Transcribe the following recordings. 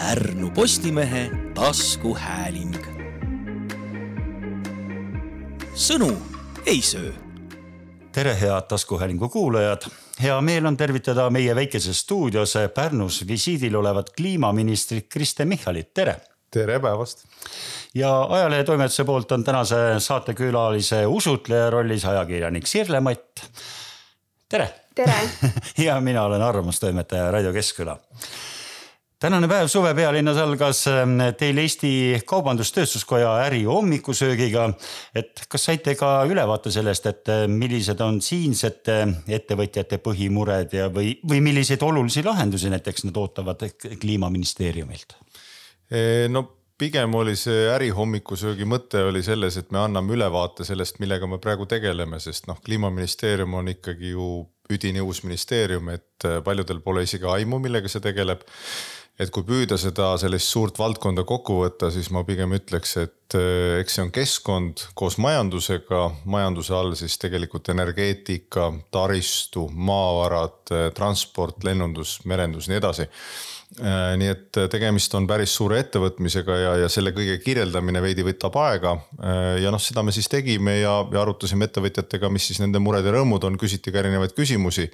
Pärnu Postimehe taskuhääling. sõnu ei söö. tere, head taskuhäälingu kuulajad. hea meel on tervitada meie väikeses stuudios Pärnus visiidil olevat kliimaministrit Kristen Michalit, tere. tere päevast. ja ajalehetoimetuse poolt on tänase saatekülalise usutleja rollis ajakirjanik Sirle Matt. tere. tere ja mina olen arvamustoimetaja Raido Keskküla tänane päev suve pealinnas algas ähm, teil Eesti Kaubandus-Tööstuskoja äri hommikusöögiga. et kas saite ka ülevaate sellest, et äh, millised on siinsete ettevõtjate põhimured ja, või, või milliseid olulisi lahendusi näiteks nad ootavad kliimaministeeriumilt? no pigem oli see äri hommikusöögi mõte oli selles, et me anname ülevaate sellest, millega me praegu tegeleme, sest noh, kliimaministeerium on ikkagi ju üdini uus ministeerium, et paljudel pole isegi aimu, millega see tegeleb et kui püüda seda sellist suurt valdkonda kokku võtta, siis ma pigem ütleks, et eh, eks see on keskkond koos majandusega, majanduse all siis tegelikult energeetika, taristu, maavarad, eh, transport, lennundus, merendus, nii edasi. Äh, nii et äh, tegemist on päris suure ettevõtmisega ja, ja selle kõige kirjeldamine veidi võtab aega. Äh, ja noh, seda me siis tegime ja, ja arutasime ettevõtjatega, mis siis nende mured ja rõõmud on, küsiti ka erinevaid küsimusi.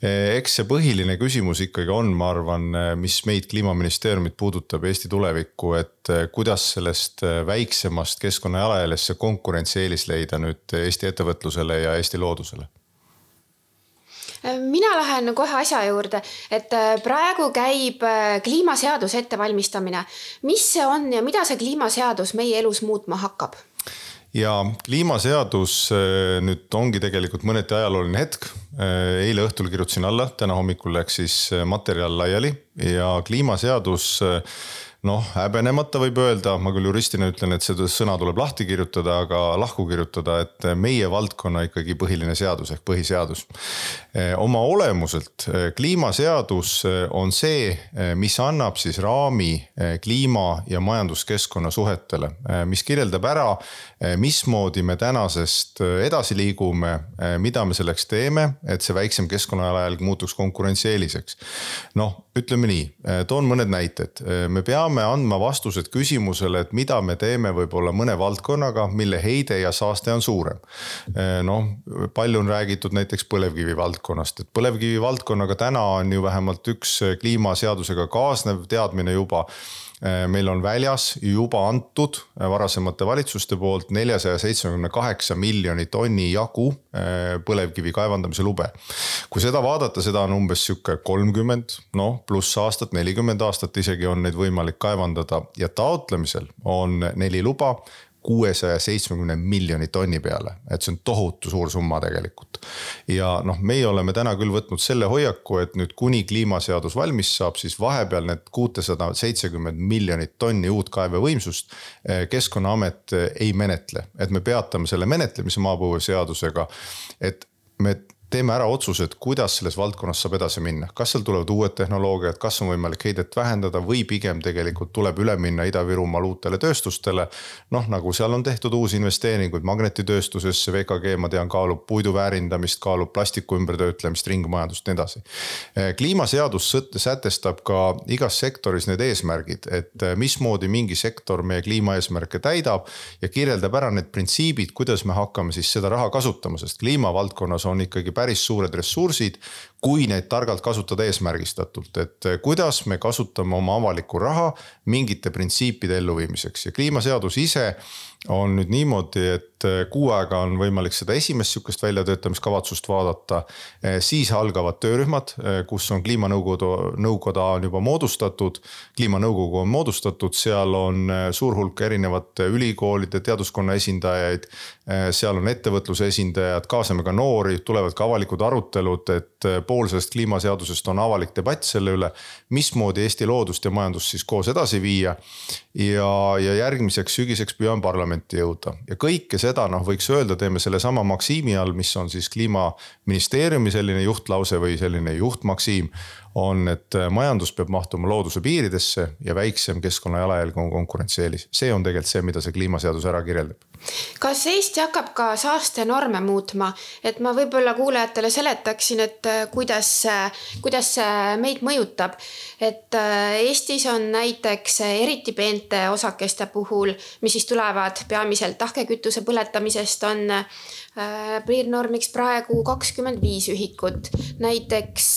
eks see põhiline küsimus ikkagi on, ma arvan, mis meid kliimaministeeriumit puudutab, Eesti tulevikku, et kuidas sellest väiksemast keskkonna jalajäljest see konkurentsieelis leida nüüd Eesti ettevõtlusele ja Eesti loodusele mina lähen kohe asja juurde, et äh, praegu käib äh, kliimaseaduse ettevalmistamine. mis see on ja mida see kliimaseadus meie elus muutma hakkab? ja kliimaseadus äh, nüüd ongi tegelikult mõneti ajalooline hetk. eile õhtul kirjutasin alla, täna hommikul läks siis materjal laiali ja kliimaseadus noh, häbenemata võib öelda, ma küll juristina ütlen, et seda sõna tuleb lahti kirjutada, aga lahku kirjutada, et meie valdkonna ikkagi põhiline seadus ehk põhiseadus. oma olemuselt kliimaseadus on see, mis annab siis raami kliima ja majanduskeskkonna suhetele, mis kirjeldab ära, mismoodi me tänasest edasi liigume, mida me selleks teeme, et see väiksem keskkonnajalajälg muutuks konkurentsieeliseks. noh, ütleme nii, toon mõned näited, me peame peame andma vastused küsimusele, et mida me teeme võib-olla mõne valdkonnaga, mille heide ja saaste on suurem. noh, palju on räägitud näiteks põlevkivi valdkonnast, et põlevkivi valdkonnaga täna on ju vähemalt üks kliimaseadusega kaasnev teadmine juba meil on väljas juba antud äh, varasemate valitsuste poolt neljasaja seitsmekümne kaheksa miljoni tonni jagu äh, põlevkivi kaevandamise lube. kui seda vaadata, seda on umbes sihuke kolmkümmend, noh pluss aastat, nelikümmend aastat isegi on neid võimalik kaevandada ja taotlemisel on neli luba kuuesaja seitsmekümne miljoni tonni peale, et see on tohutu suur summa tegelikult. ja noh, meie oleme täna küll võtnud selle hoiaku, et nüüd kuni kliimaseadus valmis saab, siis vahepeal need kuutesada seitsekümmend miljonit tonni uut kaevevõimsust. Eh, keskkonnaamet eh, ei menetle, et me peatame selle menetlemise maapõueseadusega, et me teeme ära otsused, kuidas selles valdkonnas saab edasi minna, kas seal tulevad uued tehnoloogiad, kas on võimalik heidet vähendada või pigem tegelikult tuleb üle minna Ida-Virumaal uutele tööstustele. noh, nagu seal on tehtud uusi investeeringuid magnetitööstusesse, VKG, ma tean, kaalub puidu väärindamist, kaalub plastiku ümbertöötlemist, ringmajandust, nii edasi. Eh, kliimaseadus sätestab ka igas sektoris need eesmärgid, et eh, mismoodi mingi sektor meie kliimaeesmärke täidab ja kirjeldab ära need printsiibid, kuidas me hakkame siis seda raha kasutama, sest kliimavaldkonnas on ikkagi päris suured ressursid, kui neid targalt kasutada eesmärgistatult, et eh, kuidas me kasutame oma avalikku raha mingite printsiipide elluviimiseks ja kliimaseadus ise on nüüd niimoodi, et eh, kuu aega on võimalik seda esimest sihukest väljatöötamiskavatsust vaadata. Eh, siis algavad töörühmad, kus on kliimanõukogu, nõukoda on juba moodustatud. kliimanõukogu on moodustatud, seal on suur hulk erinevate ülikoolide, teaduskonna esindajaid. seal on ettevõtluse esindajad, kaasame ka noori, tulevad ka avalikud arutelud, et pool sellest kliimaseadusest on avalik debatt selle üle, mismoodi Eesti loodust ja majandust siis koos edasi viia. ja, ja järgmiseks sügiseks püüame parlamenti jõuda ja kõike seda noh, võiks öelda, teeme sellesama maksiimi all, mis on siis kliimaministeeriumi selline juhtlause või selline juhtmaksiim on, et majandus peab mahtuma looduse piiridesse ja väiksem keskkonna jalajälg on konkurentsieelis. see on tegelikult see, mida see kliimaseadus ära kirjeldab kas Eesti hakkab ka saastenorme muutma, et ma võib-olla kuulajatele seletaksin, et kuidas, kuidas see meid mõjutab. et Eestis on näiteks eriti peente osakeste puhul, mis siis tulevad peamiselt tahkekütuse põletamisest, on piirnormiks praegu kakskümmend viis ühikut. näiteks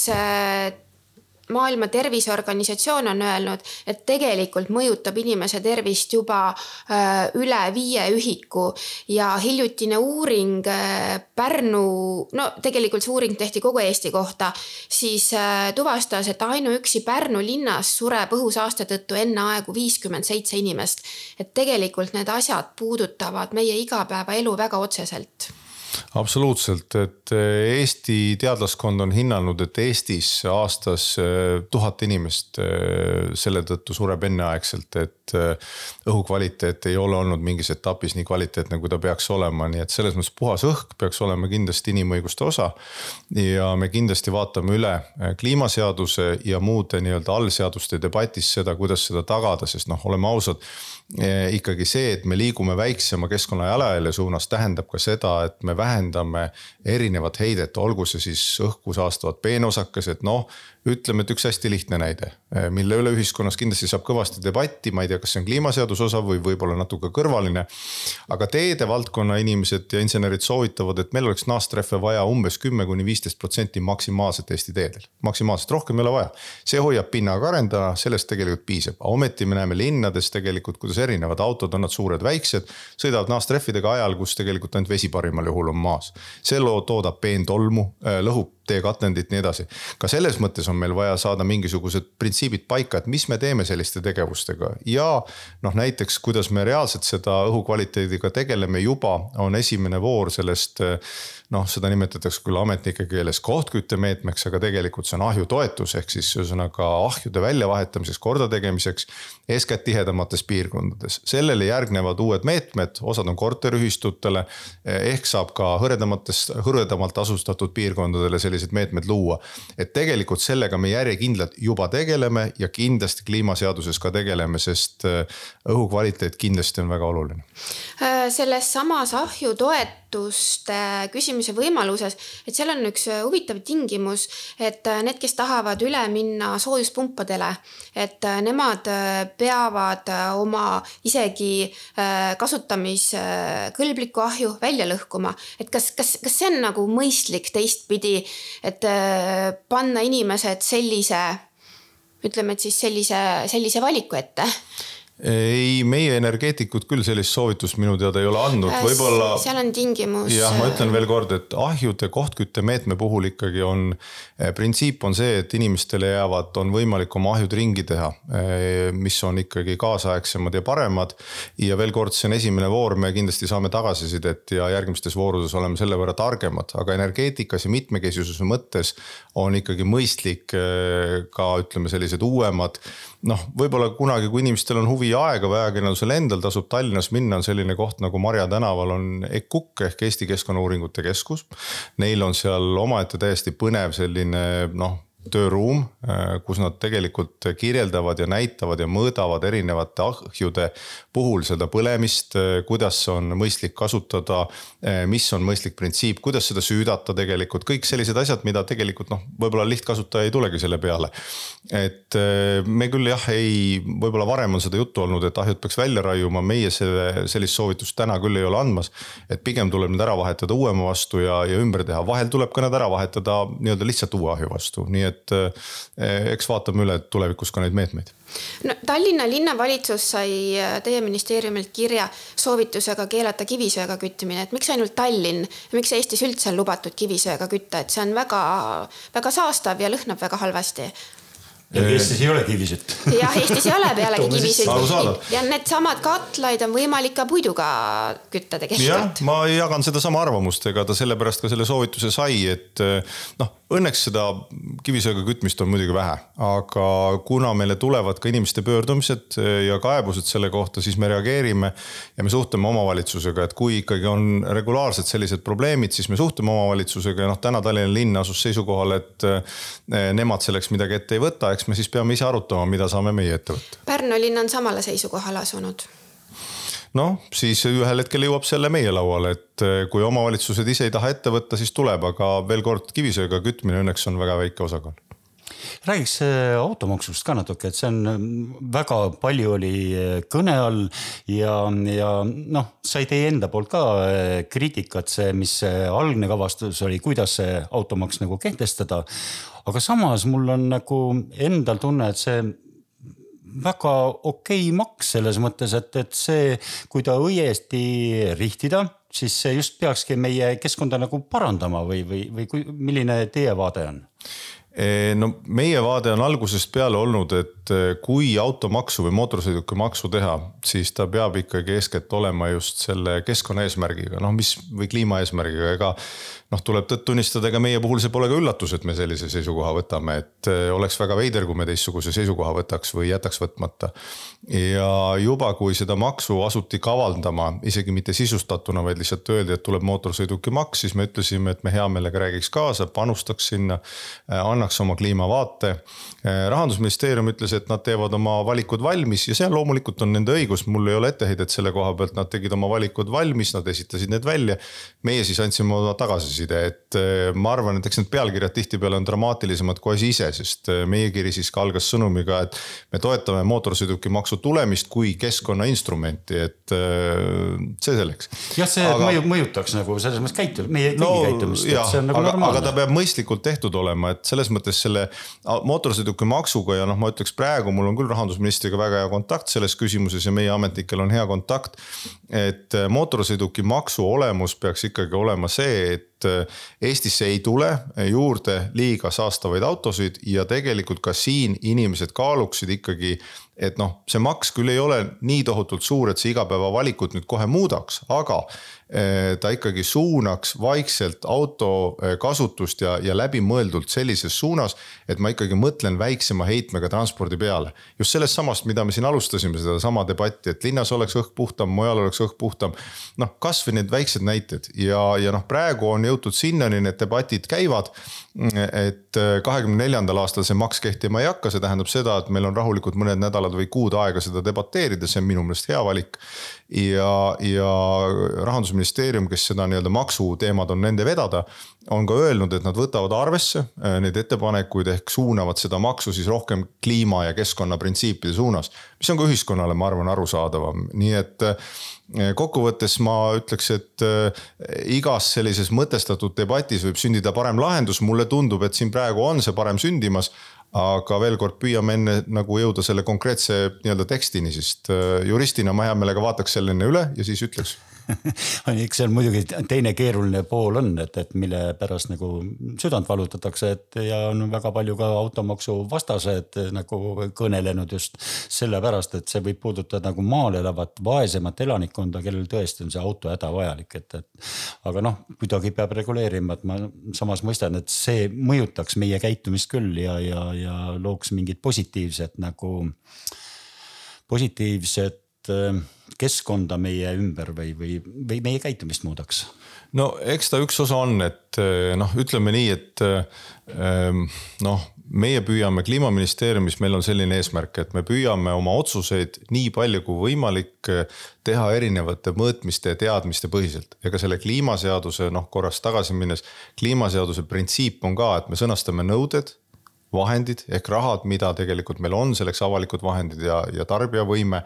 maailma Terviseorganisatsioon on öelnud, et tegelikult mõjutab inimese tervist juba äh, üle viie ühiku ja hiljutine uuring äh, Pärnu, no tegelikult see uuring tehti kogu Eesti kohta, siis äh, tuvastas, et ainuüksi Pärnu linnas sureb õhusaaste tõttu enneaegu viiskümmend seitse inimest. et tegelikult need asjad puudutavad meie igapäevaelu väga otseselt absoluutselt, et eh, Eesti teadlaskond on hinnanud, et Eestis aastas eh, tuhat inimest eh, selle tõttu sureb enneaegselt, et õhu kvaliteet ei ole olnud mingis etapis nii kvaliteetne, kui ta peaks olema, nii et selles mõttes puhas õhk peaks olema kindlasti inimõiguste osa. ja me kindlasti vaatame üle kliimaseaduse ja muude nii-öelda allseaduste debatis seda, kuidas seda tagada, sest noh, oleme ausad ikkagi see, et me liigume väiksema keskkonna jalajälje suunas, tähendab ka seda, et me vähendame erinevat heidet, olgu see siis õhku saastavad peenosakesed, noh ütleme, et üks hästi lihtne näide, mille üle ühiskonnas kindlasti saab kõvasti debatti, ma ei tea, kas see on kliimaseaduse osa või võib-olla natuke kõrvaline. aga teede valdkonna inimesed ja insenerid soovitavad, et meil oleks naastrehve vaja umbes kümme kuni viisteist protsenti maksimaalselt Eesti teedel. maksimaalselt, rohkem ei ole vaja. see hoiab pinna karendana, sellest tegelikult piisab, ometi me näeme linnades tegelikult, kuidas erinevad autod, on nad suured, väiksed. sõidavad naastrehvidega ajal, kus tegelikult ainult vesi parimal juhul on maas. see loo toodab peentolmu, eh, lõhub teekatendit, nii edasi. ka selles mõttes on meil vaja saada mingisugused printsiibid paika, et mis me teeme selliste tegevustega. Ja noh, näiteks kuidas me reaalselt seda õhukvaliteediga tegeleme, juba on esimene voor sellest noh, seda nimetatakse küll ametnike keeles kohtküttemeetmeks, aga tegelikult see on ahjutoetus, ehk siis ühesõnaga ahjude väljavahetamiseks, kordategemiseks. eeskätt tihedamates piirkondades, sellele järgnevad uued meetmed, osad on korteriühistutele. ehk saab ka hõredamates, hõredamalt asustatud piirkondadele sellised meetmed luua. et tegelikult sellega me järjekindlalt juba tegeleme ja kindlasti kliimaseaduses ka tegeleme, sest õhukvaliteet kindlasti on väga oluline. selles samas ahjutoetuste küsimuses liikumise võimaluses, et seal on üks äh, huvitav tingimus, et äh, need, kes tahavad üle minna soojuspumpadele, et äh, nemad peavad oma isegi kasutamiskõlbliku ahju välja lõhkuma. et kas, kas, kas see on nagu mõistlik teistpidi, et panna inimesed sellise ütleme, et siis sellise, sellise valiku ette ei, meie energeetikud küll sellist soovitust minu teada ei ole andnud, äh, võib-olla. seal on tingimus. jah, ma ütlen veel kord, et ahjude kohtküttemeetme puhul ikkagi on, eh, printsiip on see, et inimestele jäävad, on võimalik oma ahjud ringi teha. Eh, mis on ikkagi kaasaegsemad ja paremad. ja veel kord, see on esimene voor, me kindlasti saame tagasisidet ja järgmistes voorudes oleme selle võrra targemad, aga energeetikas ja mitmekesisuse mõttes on ikkagi mõistlik ka ütleme, sellised uuemad noh, võib-olla kunagi, kui inimestel on huvi ja aega või ajakirjandusel endal tasub Tallinnas minna, on selline koht nagu Marja tänaval on EKUK ehk Eesti Keskkonnauuringute Keskus. Neil on seal omaette täiesti põnev selline noh tööruum, äh, kus nad tegelikult kirjeldavad ja näitavad ja mõõdavad erinevate ahjude puhul seda põlemist, äh, kuidas on mõistlik kasutada, äh, mis on mõistlik printsiip, kuidas seda süüdata tegelikult, kõik sellised asjad, mida tegelikult noh, võib-olla lihtkasutaja ei tulegi selle peale. et me küll jah, ei, võib-olla varem on seda juttu olnud, et ahjud peaks välja raiuma, meie selle, sellist soovitust täna küll ei ole andmas. et pigem tuleb need ära vahetada uuema vastu ja, ja ümber teha, vahel tuleb ka need ära vahetada nii-öelda lihtsalt uue ahju vastu, nii et et eh, eks vaatame üle tulevikus ka neid meetmeid. no Tallinna linnavalitsus sai eh, teie ministeeriumilt kirja soovitusega keelata kivisöega küttimine, et miks ainult Tallinn, miks Eestis üldse on lubatud kivisöega kütta, et see on väga, väga saastav ja lõhnab väga halvasti Eestis ei ole kivisütt. jah, Eestis ei ole pealegi kivisütt. ja needsamad katlaid on võimalik ka puiduga kütta jah tegelikult., ma jagan sedasama arvamust, ega ta sellepärast ka selle soovituse sai, et noh, õnneks seda kivisöega kütmist on muidugi vähe, aga kuna meile tulevad ka inimeste pöördumised ja kaebused selle kohta, siis me reageerime ja me suhtleme omavalitsusega, et kui ikkagi on regulaarselt sellised probleemid, siis me suhtleme omavalitsusega. Ja noh, täna Tallinna linn asus seisukohale, et nemad selleks midagi ette ei võta, eks me siis peame ise arutama, mida saame meie ette võtta. Pärnu linn on samale seisukohale asunud noh, siis ühel hetkel jõuab selle meie lauale, et kui omavalitsused ise ei taha ette võtta, siis tuleb, aga veel kord, kivisöega kütmine õnneks on väga väike osakaal räägiks automaksust ka natuke, et see on väga palju oli kõne all ja, ja noh, sai teie enda poolt ka kriitikat, see, mis see algne kavastus oli, kuidas see automaks nagu kehtestada. aga samas mul on nagu endal tunne, et see väga okei okay maks selles mõttes, et, et see, kui ta õieti rihtida, siis see just peakski meie keskkonda nagu parandama või, või, või kui, milline teie vaade on? No meie vaade on algusest peale olnud, et kui automaksu või mootorsõidukimaksu teha, siis ta peab ikkagi eeskätt olema just selle keskkonnaeesmärgiga, noh, mis või kliimaeesmärgiga, ega noh, tuleb tõtt tunnistada, ega meie puhul see pole ka üllatus, et me sellise seisukoha võtame, et eh, oleks väga veider, kui me teistsuguse seisukoha võtaks või jätaks võtmata. ja juba, kui seda maksu asuti kavaldama, isegi mitte sisustatuna, vaid lihtsalt öeldi, et tuleb mootorsõidukimaks, siis me ütlesime, et me hea meelega räägiks kaasa, panustaks sinna, eh, annaks oma kliimavaate. Eh, rahandusministeerium ütles, et nad teevad oma valikud valmis ja see on loomulikult on nende õigus, mul ei ole etteheidet selle koha pealt, nad tegid oma valikud valmis, nad esitasid need välja. meie siis andsime oma tagasiside et eh, ma arvan, et eks need pealkirjad tihtipeale on dramaatilisemad kui asi ise, sest eh, meie kiri siis ka algas sõnumiga, et me toetame mootorsõidukimaksu tulemist kui keskkonnainstrumenti, et see selleks. jah, see aga... mõju, mõjutaks nagu selles mõttes käitu-, meie kõigi no, käitumist, et see on nagu normaalne. aga ta peab mõistlikult tehtud olema, et selles mõttes selle mootorsõidukimaksuga ja noh, ma ütleks praegu mul on küll rahandusministriga väga hea kontakt selles küsimuses ja meie ametnikel on hea kontakt. et mootorsõidukimaksu olemus peaks ikkagi olema see, et et äh, Eestisse ei tule juurde liiga saastavaid autosid ja tegelikult ka siin inimesed kaaluksid ikkagi et noh, see maks küll ei ole nii tohutult suur, et see igapäevavalikut nüüd kohe muudaks, aga eh, ta ikkagi suunaks vaikselt auto eh, kasutust ja, ja läbimõeldult sellises suunas, et ma ikkagi mõtlen väiksema heitmega transpordi peale. just sellest samast, mida me siin alustasime, sedasama debatti, et linnas oleks õhk puhtam, mujal oleks õhk puhtam. noh, kasvõi need väiksed näited ja, ja noh, praegu on jõutud sinnani, need debatid käivad et kahekümne neljandal aastal see maks kehtima ei hakka, see tähendab seda, et meil on rahulikult mõned nädalad või kuud aega seda debateerida, see on minu meelest hea valik. Ja, ja rahandusministeerium, kes seda nii-öelda maksuteemad on nende vedada, on ka öelnud, et nad võtavad arvesse äh, neid ettepanekuid ehk suunavad seda maksu siis rohkem kliima ja keskkonna printsiipide suunas. mis on ka ühiskonnale, ma arvan, arusaadavam, nii et äh, kokkuvõttes ma ütleks, et äh, igas sellises mõtestatud debatis võib sündida parem lahendus, mulle tundub, et siin praegu on see parem sündimas aga veel kord püüame enne nagu jõuda selle konkreetse nii-öelda tekstini, sest äh, juristina ma hea meelega vaataks selle enne üle ja siis ütleks eks seal muidugi teine keeruline pool on, et, et mille pärast nagu südant valutatakse, et ja on väga palju ka automaksu vastased nagu kõnelenud just sellepärast, et see võib puudutada nagu maal elavat vaesemat elanikkonda, kellel tõesti on see auto hädavajalik, et, et. aga noh, kuidagi peab reguleerima, et ma samas mõistan, et see mõjutaks meie käitumist küll ja, ja, ja looks mingit positiivset nagu, positiivset äh, keskkonda meie ümber või, või, või meie käitumist muudaks? no eks ta üks osa on, et eh, noh, ütleme nii, et ehm, noh, meie püüame kliimaministeeriumis, meil on selline eesmärk, et me püüame oma otsuseid nii palju kui võimalik eh, teha erinevate mõõtmiste ja teadmiste põhiselt. ega selle kliimaseaduse noh, korraks tagasi minnes, kliimaseaduse printsiip on ka, et me sõnastame nõuded vahendid ehk rahad, mida tegelikult meil on selleks avalikud vahendid ja, ja tarbijavõime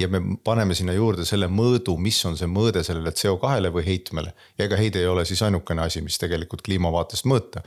ja me paneme sinna juurde selle mõõdu, mis on see mõõde sellele CO2-le või heitmele. ja ega heide ei ole siis ainukene asi, mis tegelikult kliima vaatest mõõta.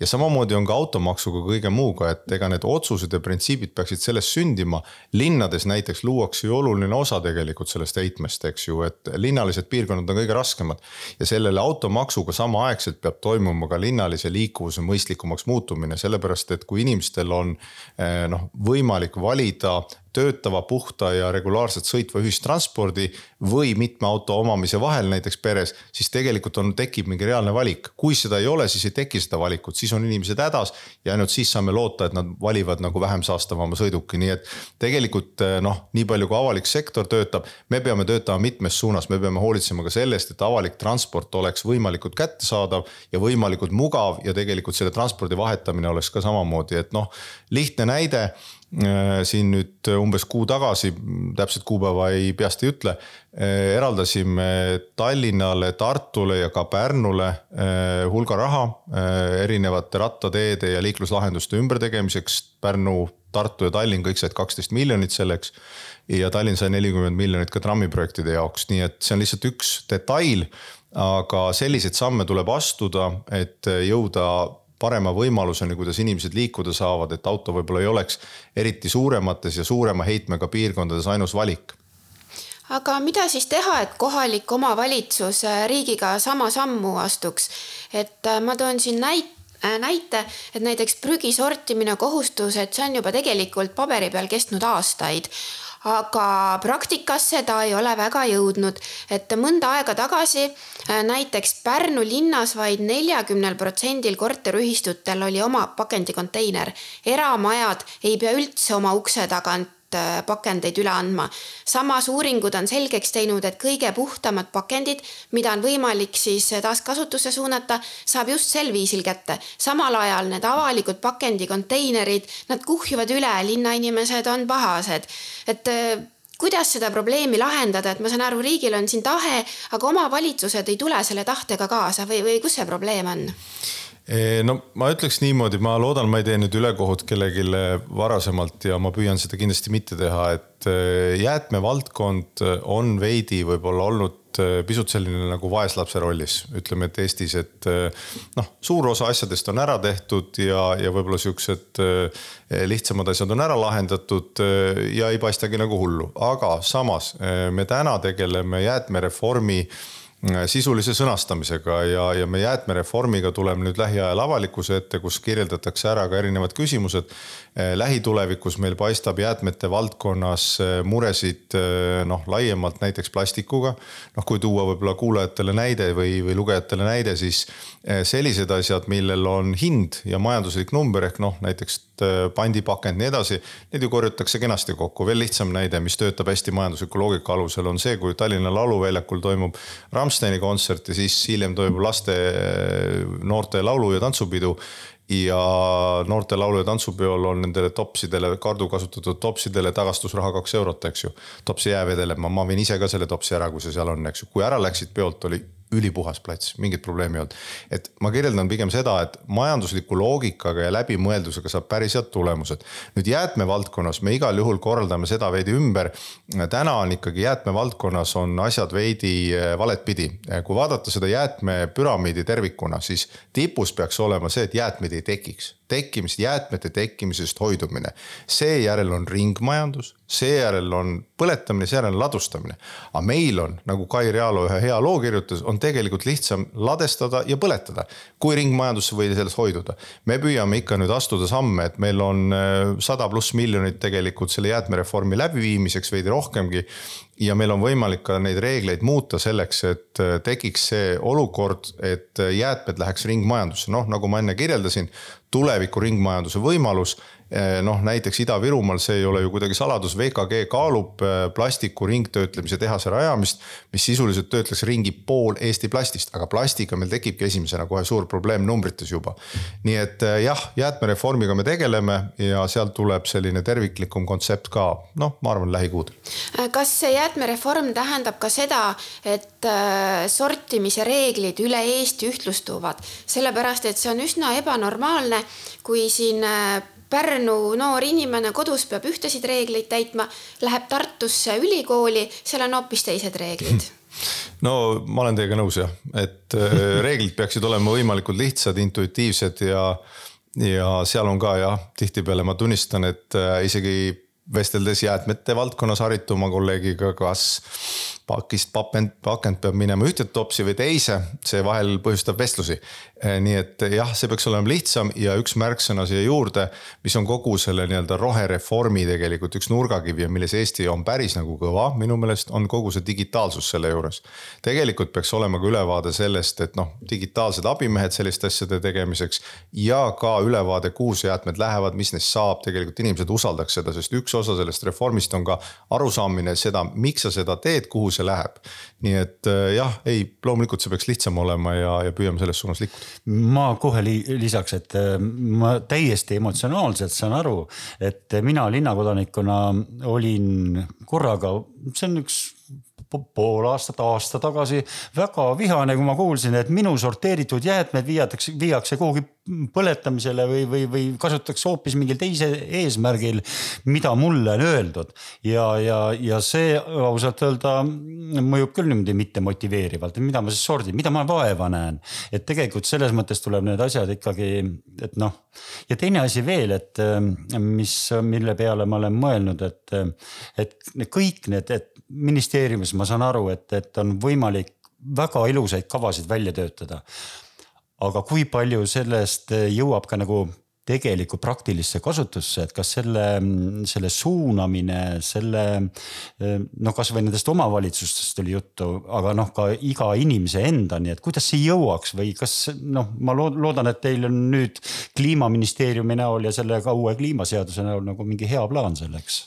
ja samamoodi on ka automaksuga, kõige muuga, et ega need otsused ja printsiibid peaksid sellest sündima. linnades näiteks luuakse ju oluline osa tegelikult sellest heitmest, eks ju, et linnalised piirkonnad on kõige raskemad. ja sellele automaksuga samaaegselt peab toimuma ka linnalise liikuvuse mõistlikumaks muutumine, sellepärast et kui inimestel on eh, noh, võimalik valida töötava, puhta ja regulaarselt sõitva ühistranspordi või mitme auto omamise vahel näiteks peres, siis tegelikult on, tekib mingi reaalne valik. kui seda ei ole, siis ei teki seda valikut, siis on inimesed hädas ja ainult siis saame loota, et nad valivad nagu vähem saastavama sõiduki, nii et tegelikult eh, noh, nii palju kui avalik sektor töötab, me peame töötama mitmes suunas, me peame hoolitsema ka sellest, et avalik transport oleks võimalikult kättesaadav ja võimalikult mugav ja tegelikult selle transpordi vahetamine oleks ka samamoodi, et noh, lihtne näide siin nüüd umbes kuu tagasi, täpset kuupäeva ei, peast ei ütle, äh, eraldasime Tallinnale, Tartule ja ka Pärnule äh, hulga raha erinevate rattateede ja liikluslahenduste ümbertegemiseks. Pärnu, Tartu ja Tallinn kõik said kaksteist miljonit selleks ja Tallinn sai nelikümmend miljonit ka trammiprojektide jaoks, nii et see on lihtsalt üks detail aga selliseid samme tuleb astuda, et jõuda parema võimaluseni, kuidas inimesed liikuda saavad, et auto võib-olla ei oleks eriti suuremates ja suurema heitmega piirkondades ainus valik aga mida siis teha, et kohalik omavalitsus äh, riigiga sama sammu astuks? et äh, ma toon siin näite äh, näite, et näiteks prügi sortimine kohustus, et see on juba tegelikult paberi peal kestnud aastaid aga praktikasse ta ei ole väga jõudnud, et mõnda aega tagasi äh, näiteks Pärnu linnas vaid neljakümnel protsendil korteriühistutel oli oma pakendikontseiner. eramajad ei pea üldse oma ukse tagant pakendeid üle andma. samas uuringud on selgeks teinud, et kõige puhtamad pakendid, mida on võimalik siis taaskasutusse suunata, saab just sel viisil kätte. samal ajal need avalikud pakendikonteinerid, nad kuhjuvad üle, linnainimesed on pahased. et äh, kuidas seda probleemi lahendada, et ma saan aru, riigil on siin tahe, aga omavalitsused ei tule selle tahtega kaasa või, või kus see probleem on? No ma ütleks niimoodi, ma loodan, ma ei tee nüüd ülekohut kellelegi varasemalt ja ma püüan seda kindlasti mitte teha, et eh, jäätmevaldkond on veidi võib-olla olnud eh, pisut selline nagu vaeslapse rollis, ütleme, et Eestis, et noh, suur osa asjadest on ära tehtud ja, ja võib-olla siuksed lihtsamad asjad on ära lahendatud ja ei paistagi nagu hullu, aga samas me täna tegeleme jäätmereformi Äh, sisulise sõnastamisega ja, ja me jäätmereformiga tuleme nüüd lähiajal avalikkuse ette, kus kirjeldatakse ära ka erinevad küsimused. Äh, lähitulevikus meil paistab jäätmete valdkonnas äh, muresid noh, laiemalt näiteks plastikuga. noh, kui tuua võib-olla kuulajatele näide või, või lugejatele näide, siis sellised asjad, millel on hind ja majanduslik number ehk noh, näiteks pandipakend, nii edasi. Need ju korjatakse kenasti kokku, veel lihtsam näide, mis töötab hästi majandusliku loogika alusel, on see, kui Tallinna Lauluväljakul toimub Rammsteini kontsert ja siis hiljem toimub laste, noorte laulu- ja tantsupidu ja noorte laulu- ja tantsupeol on nendele topsidele, kardu kasutatud topsidele tagastusraha kaks eurot, eks ju. topsi jäävedelema, ma viin ise ka selle topsi ära, kui see seal on, eks ju, kui ära läksid peolt, oli ülipuhas plats, mingit probleemi ei olnud. et ma kirjeldan pigem seda, et majandusliku loogikaga ja läbimõeldusega saab päris head tulemused. nüüd jäätmevaldkonnas me igal juhul korraldame seda veidi ümber. täna on ikkagi jäätmevaldkonnas on asjad veidi eh, valet pidi. kui vaadata seda jäätmepüramiidi tervikuna, siis tipus peaks olema see, et jäätmeid ei tekiks tekkimisest, jäätmete tekkimisest hoidumine. seejärel on ringmajandus, seejärel on põletamine, seejärel on ladustamine. aga meil on, nagu Kai Realo ühe hea loo kirjutas, on tegelikult lihtsam ladestada ja põletada, kui ringmajandusse või sellest hoiduda. me püüame ikka nüüd astuda samme, et meil on äh, sada pluss miljonit tegelikult selle jäätmereformi läbiviimiseks, veidi rohkemgi ja meil on võimalik ka neid reegleid muuta selleks, et äh, tekiks see olukord, et äh, jäätmed läheks ringmajandusse, noh nagu ma enne kirjeldasin, tuleviku ringmajanduse võimalus noh, näiteks Ida-Virumaal, see ei ole ju kuidagi saladus, VKG kaalub eh, plastiku ringtöötlemise tehase rajamist, mis sisuliselt töötleks ringi pool Eesti plastist, aga plastiga meil tekibki esimesena kohe suur probleem numbrites juba. nii et eh, jah, jäätmereformiga me tegeleme ja sealt tuleb selline terviklikum kontsept ka, noh, ma arvan, lähikuudel. kas see jäätmereform tähendab ka seda, et sortimise reeglid üle Eesti ühtlustuvad, sellepärast et see on üsna ebanormaalne, kui siin Pärnu noor inimene kodus peab ühtesid reegleid täitma, läheb Tartusse ülikooli, seal on hoopis teised reeglid no ma olen teiega nõus jah, et äh, reeglid peaksid olema võimalikult lihtsad, intuitiivsed ja, ja seal on ka jah, tihtipeale ma tunnistan, et äh, isegi vesteldes jäätmete valdkonnas harituma kolleegiga, kas pakist pakend, pakend peab minema ühte topsi või teise, see vahel põhjustab vestlusi. Eh, nii et jah, see peaks olema lihtsam ja üks märksõna siia juurde, mis on kogu selle nii-öelda rohereformi tegelikult üks nurgakivi ja milles Eesti on päris nagu kõva, minu meelest on kogu see digitaalsus selle juures. tegelikult peaks olema ka ülevaade sellest, et noh, digitaalsed abimehed selliste asjade tegemiseks ja ka ülevaade, kuhu see jäätmed lähevad, mis neist saab, tegelikult inimesed usaldaks seda, sest üks osa sellest reformist on ka arusaamine seda, miks sa seda teed, kuhu see läheb. nii et äh, jah, ei, loomulikult see peaks lihtsam olema ja, ja püüame selles suunas liikuda. Ma kohe li lisaks, et äh, ma täiesti emotsionaalselt saan aru, et mina linnakodanikuna olin korraga, see on üks pool aastat, aasta tagasi väga vihane, kui ma kuulsin, et minu sorteeritud jäätmed viiatakse, viiakse kuhugi põletamisele või, või, või kasutatakse hoopis mingil teisel eesmärgil, mida mulle on öeldud. ja, ja, ja see ausalt öelda mõjub küll niimoodi mitte motiveerivalt, et mida ma siis sordin, mida ma vaeva näen. et tegelikult selles mõttes tuleb need asjad ikkagi, et noh. ja teine asi veel, et mis, mille peale ma olen mõelnud, et, et kõik need, et ministeeriumis ma saan aru, et, et on võimalik väga ilusaid kavasid välja töötada. aga kui palju sellest jõuab ka nagu tegelikku praktilisse kasutusse, et kas selle, selle suunamine, selle noh, kasvõi nendest omavalitsustest oli juttu, aga noh, ka iga inimese endani, et kuidas see jõuaks või kas noh, ma loodan, et teil on nüüd kliimaministeeriumi näol ja selle ka uue kliimaseaduse näol nagu mingi hea plaan selleks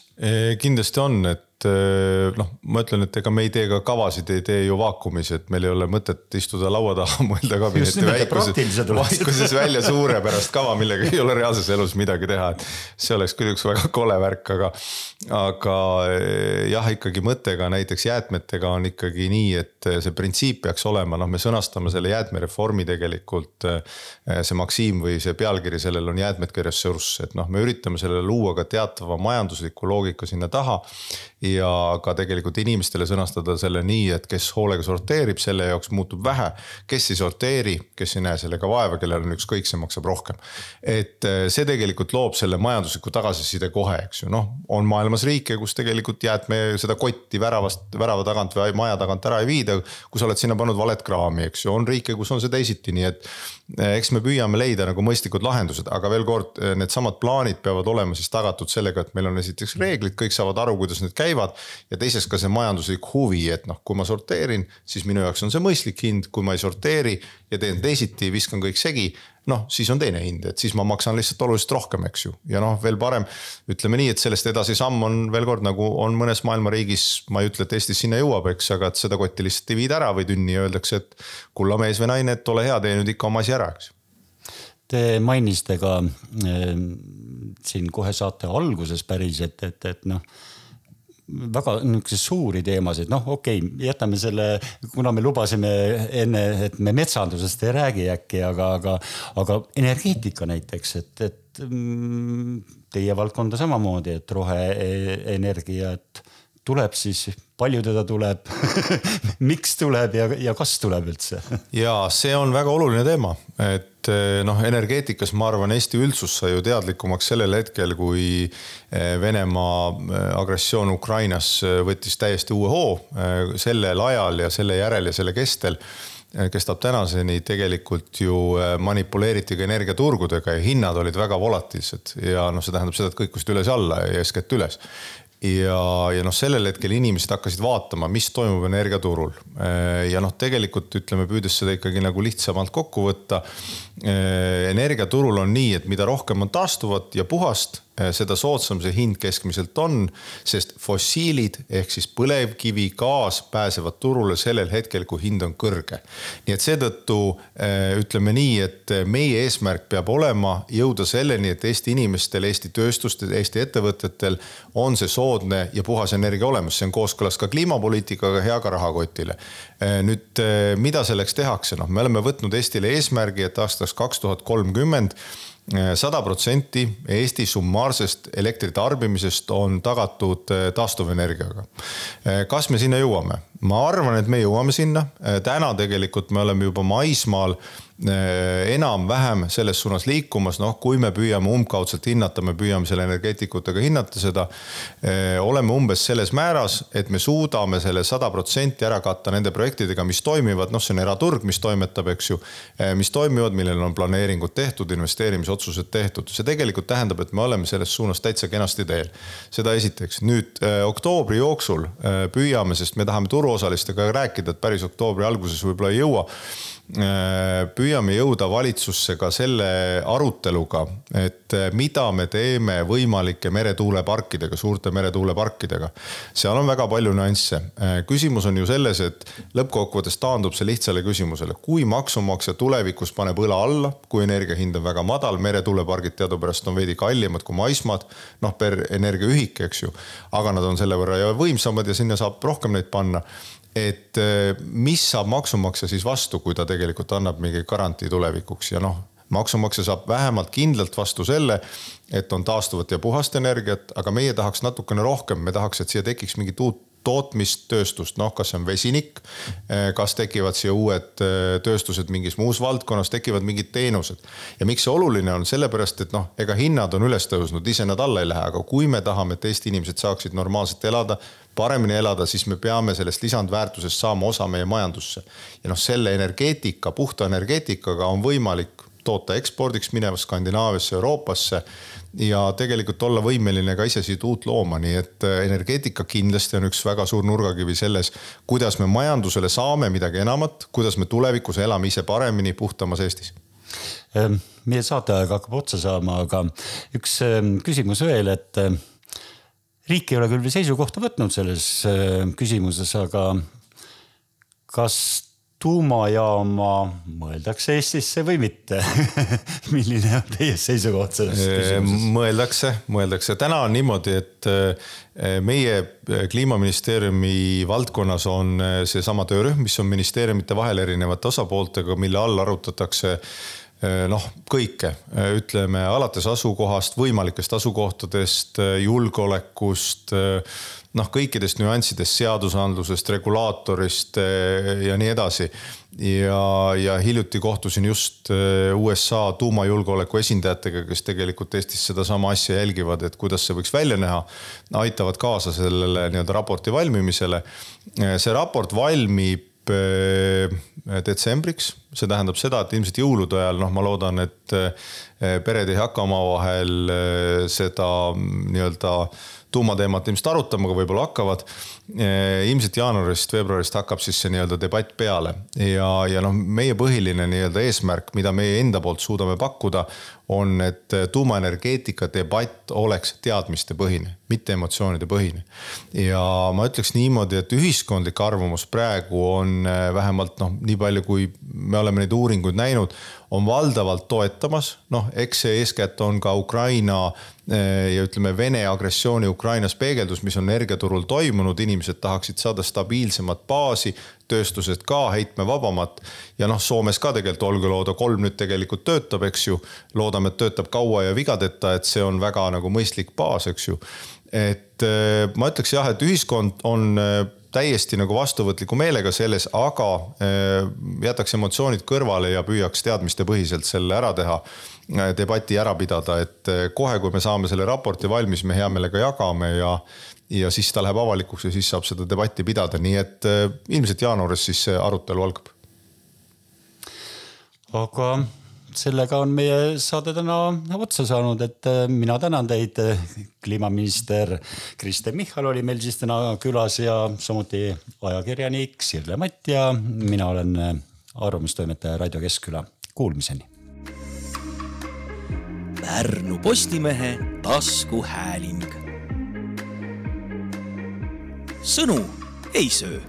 kindlasti on, et Eh, noh, ma ütlen, et ega me ei tee ka kavasid, ei tee ju vaakumis, et meil ei ole mõtet istuda laua taha, mõelda kabineti väikuses, vaikuses välja suure pärast kava, millega ei ole reaalses elus midagi teha, et see oleks küll üks väga kole värk, aga, aga eh, jah, ikkagi mõttega näiteks jäätmetega on ikkagi nii, et see printsiip peaks olema, noh, me sõnastame selle jäätmereformi tegelikult. Eh, see maksiim või see pealkiri sellel on jäätmed kui ressurss, et noh, me üritame sellele luua ka teatava majandusliku loogika sinna taha ja ka tegelikult inimestele sõnastada selle nii, et kes hoolega sorteerib, selle jaoks muutub vähe. kes ei sorteeri, kes ei näe sellega vaeva, kellel on ükskõik, see maksab rohkem. et eh, see tegelikult loob selle majandusliku tagasiside kohe, eks ju, noh, on maailmas riike, kus tegelikult jäätme seda kotti väravast, värava tagant või maja tagant ära ei viida. kui sa oled sinna pannud valet kraami, eks ju, on riike, kus on see teisiti, nii et eh, eks me püüame leida nagu mõistlikud lahendused, aga veel kord, eh, needsamad plaanid peavad olema siis tagatud sellega, et meil on esiteks reeglid, kõik saavad aru, kuidas need käivad ja teiseks ka see majanduslik huvi, et noh, kui ma sorteerin, siis minu jaoks on see mõistlik hind, kui ma ei sorteeri ja teen teisiti, viskan kõik segi. noh, siis on teine hind, et siis ma maksan lihtsalt oluliselt rohkem, eks ju, ja noh, veel parem. ütleme nii, et sellest edasi samm on veel kord nagu on mõnes maailma riigis, ma ei ütle, et Eestis sinna jõuab, eks, aga et seda kotti lihtsalt ei viida ära või tünni ja öeldakse, et. kulla mees või naine, et ole hea, tee nüüd ikka oma asi ära, eks Te mainisite ka äh, siin kohe saate alguses päris, et, et, et noh väga niisuguseid suuri teemasid, noh, okei okay,, jätame selle, kuna me lubasime enne, et me metsandusest ei räägi äkki, aga, aga, aga energeetika näiteks, et, et mm, teie valdkonda samamoodi, et roheenergia, et tuleb siis, palju teda tuleb miks tuleb ja, ja kas tuleb üldse? ja see on väga oluline teema, et eh, noh, energeetikas ma arvan, Eesti üldsus sai ju teadlikumaks sellel hetkel, kui eh, Venemaa eh, agressioon Ukrainas võttis täiesti uue hoo. sellel ajal ja selle järel ja selle kestel kestab tänaseni, tegelikult ju manipuleeriti ka energiaturgudega ja hinnad olid väga volatiilsed ja noh, see tähendab seda, et kõikusid üles-alla ja eeskätt üles ja, ja noh, sellel hetkel inimesed hakkasid vaatama, mis toimub energiaturul. ja noh, tegelikult ütleme, püüdes seda ikkagi nagu lihtsamalt kokku võtta. energiaturul on nii, et mida rohkem on taastuvat ja puhast Äh, seda soodsam see hind keskmiselt on, sest fossiilid ehk siis põlevkivi, gaas pääsevad turule sellel hetkel, kui hind on kõrge. nii et seetõttu äh, ütleme nii, et meie eesmärk peab olema jõuda selleni, et Eesti inimestel, Eesti tööstustel, Eesti ettevõtetel on see soodne ja puhas energia olemas, see on kooskõlas ka kliimapoliitikaga, hea ka rahakotile. Äh, nüüd, mida selleks tehakse, noh, me oleme võtnud Eestile eesmärgi, et aastaks kaks tuhat kolmkümmend sada protsenti Eesti summaarsest elektri tarbimisest on tagatud taastuvenergiaga. kas me sinna jõuame? ma arvan, et me jõuame sinna. täna tegelikult me oleme juba maismaal enam-vähem selles suunas liikumas, noh, kui me püüame umbkaudselt hinnata, me püüame selle energeetikutega hinnata seda. Äh, oleme umbes selles määras, et me suudame selle sada protsenti ära katta nende projektidega, mis toimivad, noh, see on eraturg, mis toimetab, eks ju. Äh, mis toimivad, millel on planeeringud tehtud, investeerimisotsused tehtud, see tegelikult tähendab, et me oleme selles suunas täitsa kenasti teel. seda esiteks, nüüd oktoobri jooksul püüame, sest me tahame turuosalistega rääkida, et päris oktoobri alguses võib-olla ei jõua Äh, püüame jõuda valitsusse ka selle aruteluga, et äh, mida me teeme võimalike meretuuleparkidega, suurte meretuuleparkidega. seal on väga palju nüansse. Äh, küsimus on ju selles, et lõppkokkuvõttes taandub see lihtsale küsimusele, kui maksumaksja tulevikus paneb õla alla, kui energia hind on väga madal, meretuulepargid teadupärast on veidi kallimad kui maismaad, noh per energiaühik, eks ju. aga nad on selle võrra võimsamad ja sinna saab rohkem neid panna et äh, mis saab maksumaksja siis vastu, kui ta tegelikult annab mingi garantii tulevikuks? Ja noh, maksumaksja saab vähemalt kindlalt vastu selle, et on taastuvat ja puhast energiat, aga meie tahaks natukene rohkem, me tahaks, et siia tekiks mingit uut tootmistööstust, noh, kas see on vesinik, äh, kas tekivad siia uued äh, tööstused mingis muus valdkonnas, tekivad mingid teenused. ja miks see oluline on, sellepärast et noh, ega hinnad on üles tõusnud, ise nad alla ei lähe, aga kui me tahame, et Eesti inimesed saaksid normaalselt elada, paremini elada, siis me peame sellest lisandväärtusest saama osa meie majandusse. ja noh, selle energeetika, puhta energeetikaga on võimalik toota ekspordiks mineva Skandinaaviasse, Euroopasse ja tegelikult olla võimeline ka ise siit uut looma, nii et äh, energeetika kindlasti on üks väga suur nurgakivi selles, kuidas me majandusele saame midagi enamat, kuidas me tulevikus elame ise paremini, puhtamas Eestis ehm, meie saateaeg hakkab otsa saama, aga üks ehm, küsimus veel, et ehm, riik ei ole küll seisukohta võtnud selles äh, küsimuses, aga kas tuumajaama mõeldakse Eestisse või mitte milline on teie seisukoht selles küsimuses? mõeldakse, mõeldakse. täna on niimoodi, et äh, meie äh, kliimaministeeriumi valdkonnas on seesama töörühm, mis on ministeeriumite vahel erinevate osapooltega, mille all arutatakse Äh, noh, kõike, äh, ütleme alates asukohast, võimalikest asukohtadest, äh, julgeolekust, noh, kõikidest nüanssidest, seadusandlusest, regulaatorist ja nii edasi. ja, ja hiljuti kohtusin just USA tuumajulgeoleku esindajatega, kes tegelikult Eestis sedasama asja jälgivad, et kuidas see võiks välja näha. aitavad kaasa sellele nii-öelda raporti valmimisele. see raport valmib detsembriks see tähendab seda, et ilmselt jõulude ajal, noh, ma loodan, et eh, pered ei hakka omavahel eh, seda nii-öelda tuumateemat ilmselt arutama, aga võib-olla hakkavad. Eh, ilmselt jaanuarist, veebruarist hakkab siis see nii-öelda debatt peale ja, ja noh, meie põhiline nii-öelda eesmärk, mida meie enda poolt suudame pakkuda, on, et tuumaenergeetika debatt oleks teadmistepõhine, mitte emotsioonide põhine. ja ma ütleks niimoodi, et ühiskondlik arvamus praegu on vähemalt noh, nii palju, kui me oleme neid uuringuid näinud, on valdavalt toetamas, noh, eks see eeskätt on ka Ukraina eh, ja ütleme, Vene agressiooni Ukrainas peegeldus, mis on energiaturul toimunud, inimesed tahaksid saada stabiilsemat baasi, tööstused ka heitmevabamat. ja noh, Soomes ka tegelikult Olkiluoto kolm nüüd tegelikult töötab, eks ju. loodame, et töötab kaua ja vigadeta, et see on väga nagu mõistlik baas, eks ju. et eh, ma ütleks jah, et ühiskond on eh, täiesti nagu vastuvõtliku meelega selles, aga eh, jätaks emotsioonid kõrvale ja püüaks teadmistepõhiselt selle ära teha. Eh, debati ära pidada, et eh, kohe, kui me saame selle raporti valmis, me hea meelega jagame ja ja siis ta läheb avalikuks ja siis saab seda debatti pidada, nii et ilmselt jaanuaris siis see arutelu algab. aga sellega on meie saade täna otsa saanud, et äh, mina tänan teid. kliimaminister Kristen Michal oli meil siis täna külas ja samuti ajakirjanik Sirle Matt ja mina olen äh, arvamustoimetaja Raido Keskküla. Kuulmiseni. Pärnu Postimehe taskuhääling. sõnu ei söö